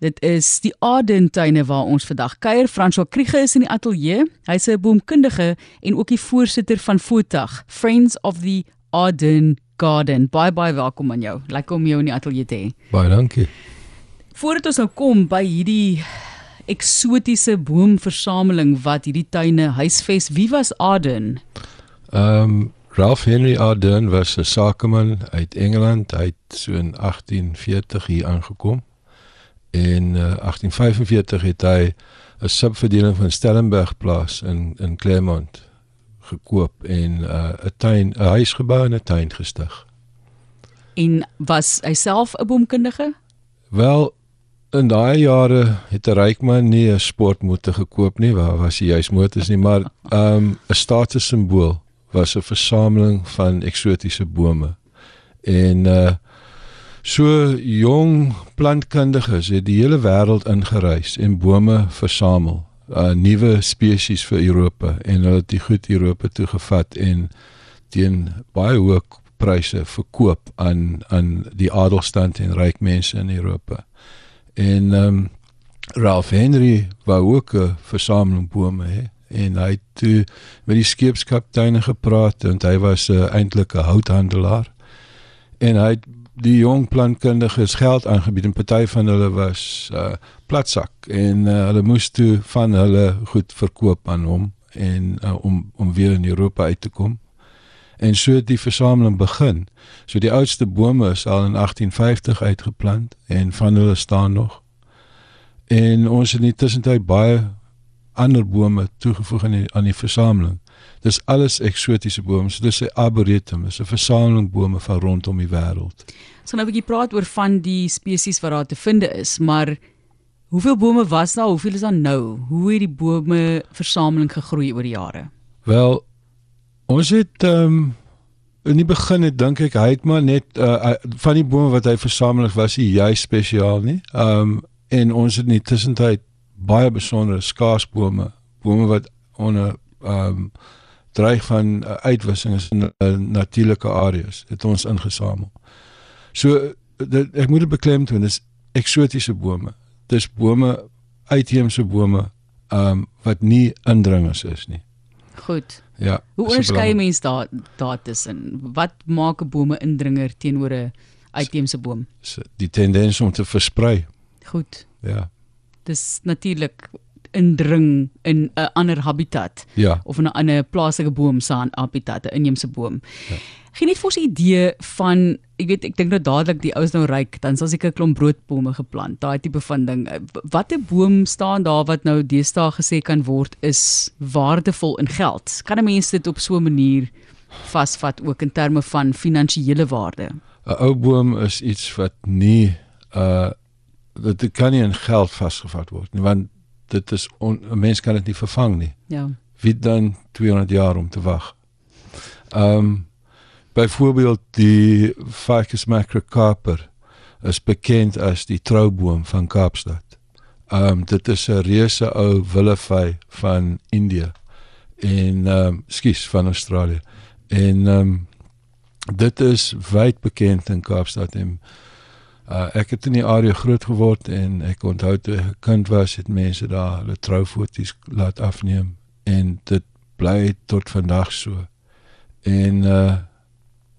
Dit is die Adentuine waar ons vandag kuier. François Kriege is in die ateljee. Hy's 'n boomkundige en ook die voorsitter van Fotag, Friends of the Aden Garden. Baie baie welkom aan jou. Lekker om jou in die ateljee te hê. Baie dankie. Voordat ons nou kom by hierdie eksotiese boomversameling wat hierdie tuine huisves, wie was Aden? Ehm um, Ralph Henry Aden was 'n sakeman uit Engeland. Hy het so in 1840 hier aangekom. In uh, 1845 het hy 'n subverdeling van Stellenberg plaas in in Claremont gekoop en 'n uh, 'n tuin, 'n huis gebou en 'n tuin gestig. En was hy self 'n boomkundige? Wel in daai jare het 'n ryk man nie 'n sportmotor gekoop nie, waar was hy juis motors nie, maar ehm, 'n um, statussimbool was 'n versameling van eksotiese bome. En uh so jong plantkundiges het die hele wêreld ingereis en bome versamel, uh nuwe spesies vir Europa en hulle het die goed Europa toe gevat en teen baie hoë pryse verkoop aan aan die adelstand en ryk mense in Europa. En ehm um, Ralph Henry wou ook 'n versameling bome hê en hy het toe met die skeepskapteine gepraat en hy was 'n uh, eintlik 'n houthandelaar en hy het die jong plantkundiges geld aangebied en party van hulle was uh, platsak en uh, hulle moes toe van hulle goed verkoop aan hom en uh, om om weer in Europa uit te kom. En so het die versameling begin. So die oudste bome is al in 1850 uitgeplant en van hulle staan nog. En ons het in die tussentyd baie ander bome toegevoeg aan die aan die versameling. Dis alles eksotiese bome. So dis 'n arboretum, is 'n versameling bome van rondom die wêreld. So nou 'n bietjie praat oor van die spesies wat daar te vind is, maar hoeveel bome was daar? Hoeveel is daar nou? Hoe het die bome versameling gegroei oor die jare? Wel, ons het ehm um, in die begin het dink ek hy het maar net uh, van die bome wat hy versamel was hy juist spesiaal nie. Ehm um, en ons het in die tussentyd baie besondere skaarsbome, bome wat onder ehm um, dreig van uh, uitwissing is in uh, natuurlike areas het ons ingesamel. So dit, ek moet dit beklemtoon, dis eksotiese bome. Dis bome uitheemse bome ehm um, wat nie indringers is nie. Goed. Ja. Hoe onderskei mens daar daar tussen? Wat maak 'n bome indringer teenoor 'n uitheemse boom? Die tendens om te versprei. Goed. Ja dis natuurlik indring in 'n ander habitat ja. of in 'n ander plaaslike boom se habitat, 'n inheemse boom. Ja. Geen net vir ons 'n idee van ek weet ek dink nou dadelik die ouens nou ryk dan sal seker 'n klomp broodbome geplant. Daai tipe van ding. Watter boom staan daar wat nou deesdae gesê kan word is waardevol in geld? Kan 'n mens dit op so 'n manier vasvat ook in terme van finansiële waarde? 'n Ou boom is iets wat nie uh dat dit kan nie in geld vasgevat word nie want dit is 'n mens kan dit nie vervang nie. Ja. Wie dan 200 jaar om te wag. Ehm um, byvoorbeeld die Ficus macrocarper is bekend as die trouboom van Kaapstad. Ehm um, dit is 'n reuse ou willevy van Indië en ehm um, skies van Australië. En ehm um, dit is wyd bekend in Kaapstad en Uh, ek het in die area groot geword en ek onthou toe ek 'n kind was het mense daar hulle troufoto's laat afneem en dit bly tot vandag so. En uh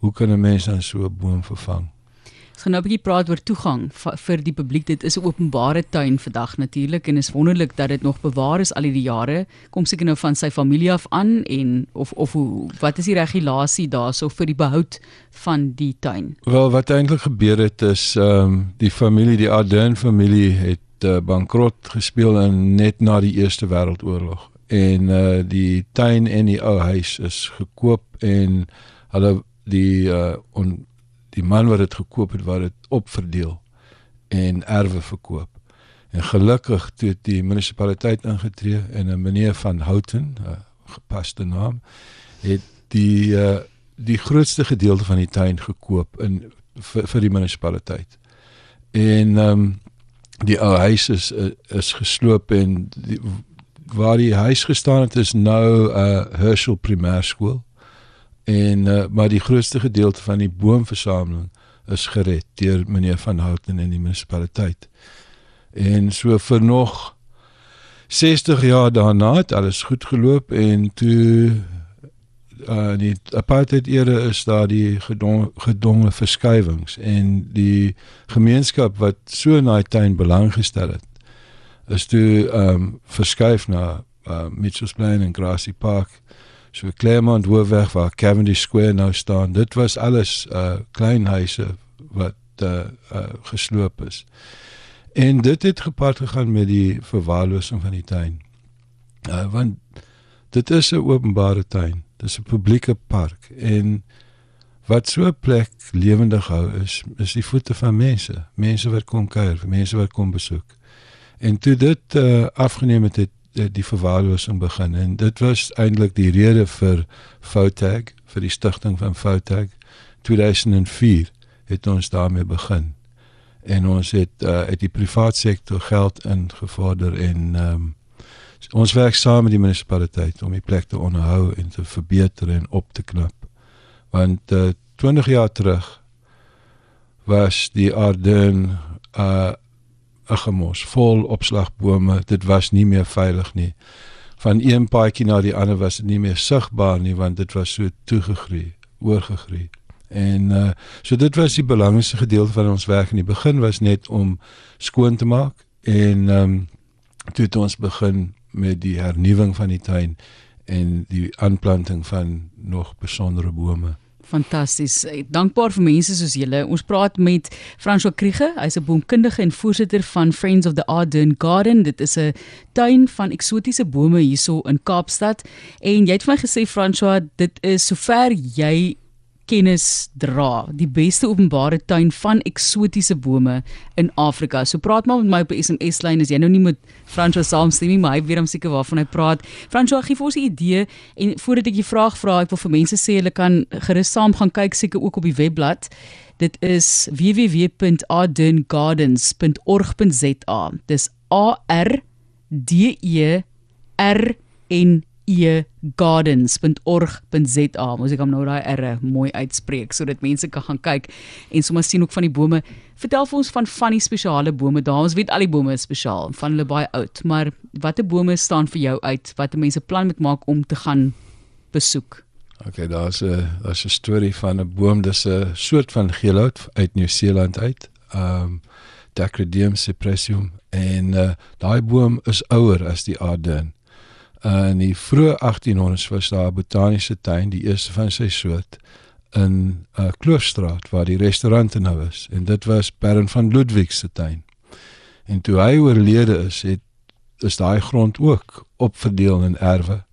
hoe kan 'n mens dan so 'n boom vervang? Ons gaan nou 'n bietjie praat oor toegang vir die publiek. Dit is 'n openbare tuin vandag natuurlik en is wonderlik dat dit nog bewaar is al hierdie jare. Kom seker nou van sy familie af aan en of of hoe wat is die regulasie daarso vir die behoud van die tuin? Wel wat eintlik gebeur het is ehm um, die familie, die Ardern familie het uh, bankrot gespeel in net na die Eerste Wêreldoorlog en uh die tuin en die ou huis is gekoop en hulle die uh on, die man wat dit gekoop het, wat dit opverdeel en erwe verkoop. En gelukkig toe die munisipaliteit ingetree en 'n meneer van Houten, 'n gepaste naam, het die uh, die grootste gedeelte van die tuin gekoop in vir, vir die munisipaliteit. En ehm um, die ou huis is uh, is gesloop en die, waar die huis gestaan het is nou 'n uh, Herschel Primêrskool en uh, maar die grootste gedeelte van die boomversameling is gered deur meneer van Houten in die munisipaliteit. En so vir nog 60 jaar daarna het alles goed geloop en toe uh die apartheid era is daar die gedong, gedonge verskywings en die gemeenskap wat so in daai tuin belang gestel het is toe um verskuif na uh Mitchells Plain en Grassy Park so Claremont Hoofweg waar Cavendish Square nou staan dit was alles uh klein huise wat uh, uh gesloop is. En dit het gepaard gegaan met die verwaarlosing van die tuin. Uh want dit is 'n openbare tuin. Dis 'n publieke park. En wat so 'n plek lewendig hou is is die voete van mense. Mense wat kom kuier mense wat kom besoek. En toe dit uh, afgeneem het, het die, verwaarlosing begin. En dit was eintlik die rede vir Foutag vir die stigting van Foutag 2004 het ons daarmee begin. En ons het uh, uit die private sektor geld ingevorder en um, ons werk saam met die munisipaliteit om die plek te onderhou en te verbeter en op te knap. Want uh, 20 jaar terug was die Arden uh 'n gemos vol opslagbome. Dit was nie meer veilig nie. Van een paadjie na die ander was dit nie meer sigbaar nie want dit was so toegegroei, oorgegroei. En uh so dit was die belangrikste gedeelte van ons werk in die begin was net om skoon te maak en um, toe het ons begin met die hernuwing van die tuin en die aanplanting van nog besondere bome. Fantasties. Dankbaar vir mense soos julle. Ons praat met François Kriege. Hy's 'n boomkundige en voorsitter van Friends of the Arden Garden. Dit is 'n tuin van eksotiese bome hierso in Kaapstad. En jy het vir my gesê François, dit is sover jy kennis dra, die beste openbare tuin van eksotiese bome in Afrika. So praat maar met my op die SMS lyn as jy nou nie met François saamstem nie, maar hy weet hom seker waarvan hy praat. François, gee vir ons 'n idee en voordat ek jou vraag vra, ek wil vir mense sê hulle kan gerus saam gaan kyk seker ook op die webblad. Dit is www.ardengardens.org.za. Dis A R D E R N egardens.org.za. Moet ek hom nou daai R mooi uitspreek sodat mense kan gaan kyk en sommer sien ook van die bome. Vertel vir ons van van die spesiale bome. Daar ons weet al die bome is spesiaal, van hulle baie oud, maar watter bome staan vir jou uit wat mense plan met maak om te gaan besoek? Okay, daar's 'n daar's 'n storie van 'n boom, dis 'n soort van geelhout uit Nieu-Seeland uit. Um Dacrydium cypressum en uh, daai boom is ouer as die Arden. Uh, in die vroeë 1800s was daar 'n botaniese tuin, die eerste van sy soort in uh, Kloofstraat waar die restaurant nou is en dit was Baron van Ludwig se tuin. En toe hy oorlede is, het is daai grond ook opverdeel in erwe.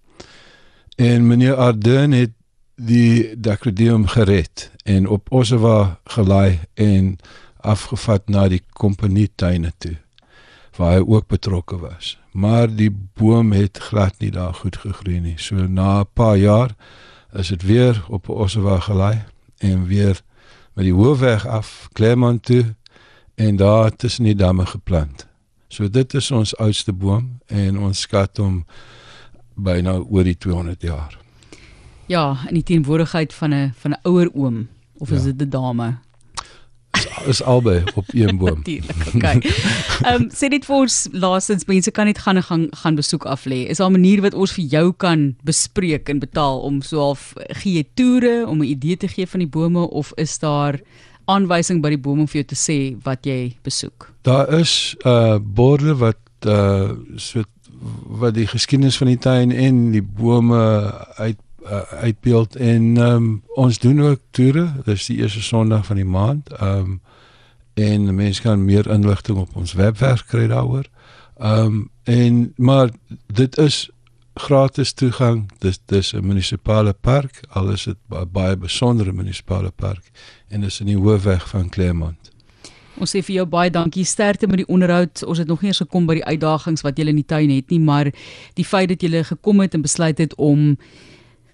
En meneer Arden het die Dacrydium gered en op Ossewa gelaai en afgevat na die kompanie tuine toe waar hy ook betrokke was. Maar die boom het glad nie daar goed gegroei nie. So na 'n paar jaar is dit weer op Ossewa gelei en weer met die hoofweg af Claremont toe en daar tussen die damme geplant. So dit is ons oudste boom en ons skat hom byna oor die 200 jaar. Ja, in die teenwoordigheid van 'n van 'n ouer oom of is ja. dit 'n dame? Is albei op een boom. Natuurlik. Okay. Ehm um, sê dit vir ons laasens mense kan net gaan gaan gaan besoek af lê. Is daar 'n manier wat ons vir jou kan bespreek en betaal om so half gee toere om 'n idee te gee van die bome of is daar aanwysing by die bome vir jou te sê wat jy besoek? Daar is 'n uh, borde wat uh so wat die geskiedenis van die tuin en die bome uit uh, uitbeeld en um, ons doen ook toere. Dis die eerste Sondag van die maand. Ehm um, en mense kan meer inligting op ons webwerf kry daaroor. Ehm um, en maar dit is gratis toegang. Dis dis 'n munisipale park. Alles is dit baie besondere munisipale park en dis in die hoofweg van Claremont. Ons sê vir jou baie dankie sterkte met die onderhoud. Ons het nog nie eens gekom by die uitdagings wat julle in die tuin het nie, maar die feit dat julle gekom het en besluit het om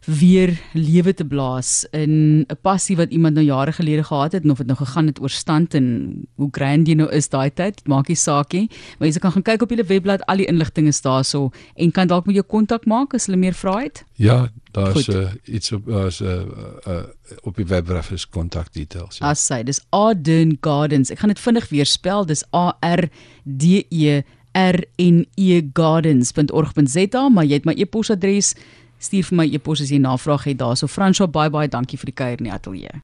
weer lewe te blaas in 'n passie wat iemand nou jare gelede gehad het en of dit nou gegaan het oor stand en hoe grand jy nou is daai tyd, maak nie saak nie. Maar jy kan gaan kyk op julle webblad, al die inligting is daarso en kan dalk met jou kontak maak as hulle meer vra het. Ja, daar's uh, iets op daar's 'n uh, uh, op die webwerf is kontak details. Ja. As sy, dis Arden Gardens. Ek gaan dit vinnig weer spel. Dis A R D E rnegardens.org.za, maar jy het my e-posadres. Stuur vir my e-pos as jy navraag het daarso. Franswa, bye bye, dankie vir die kuier in die ateljee.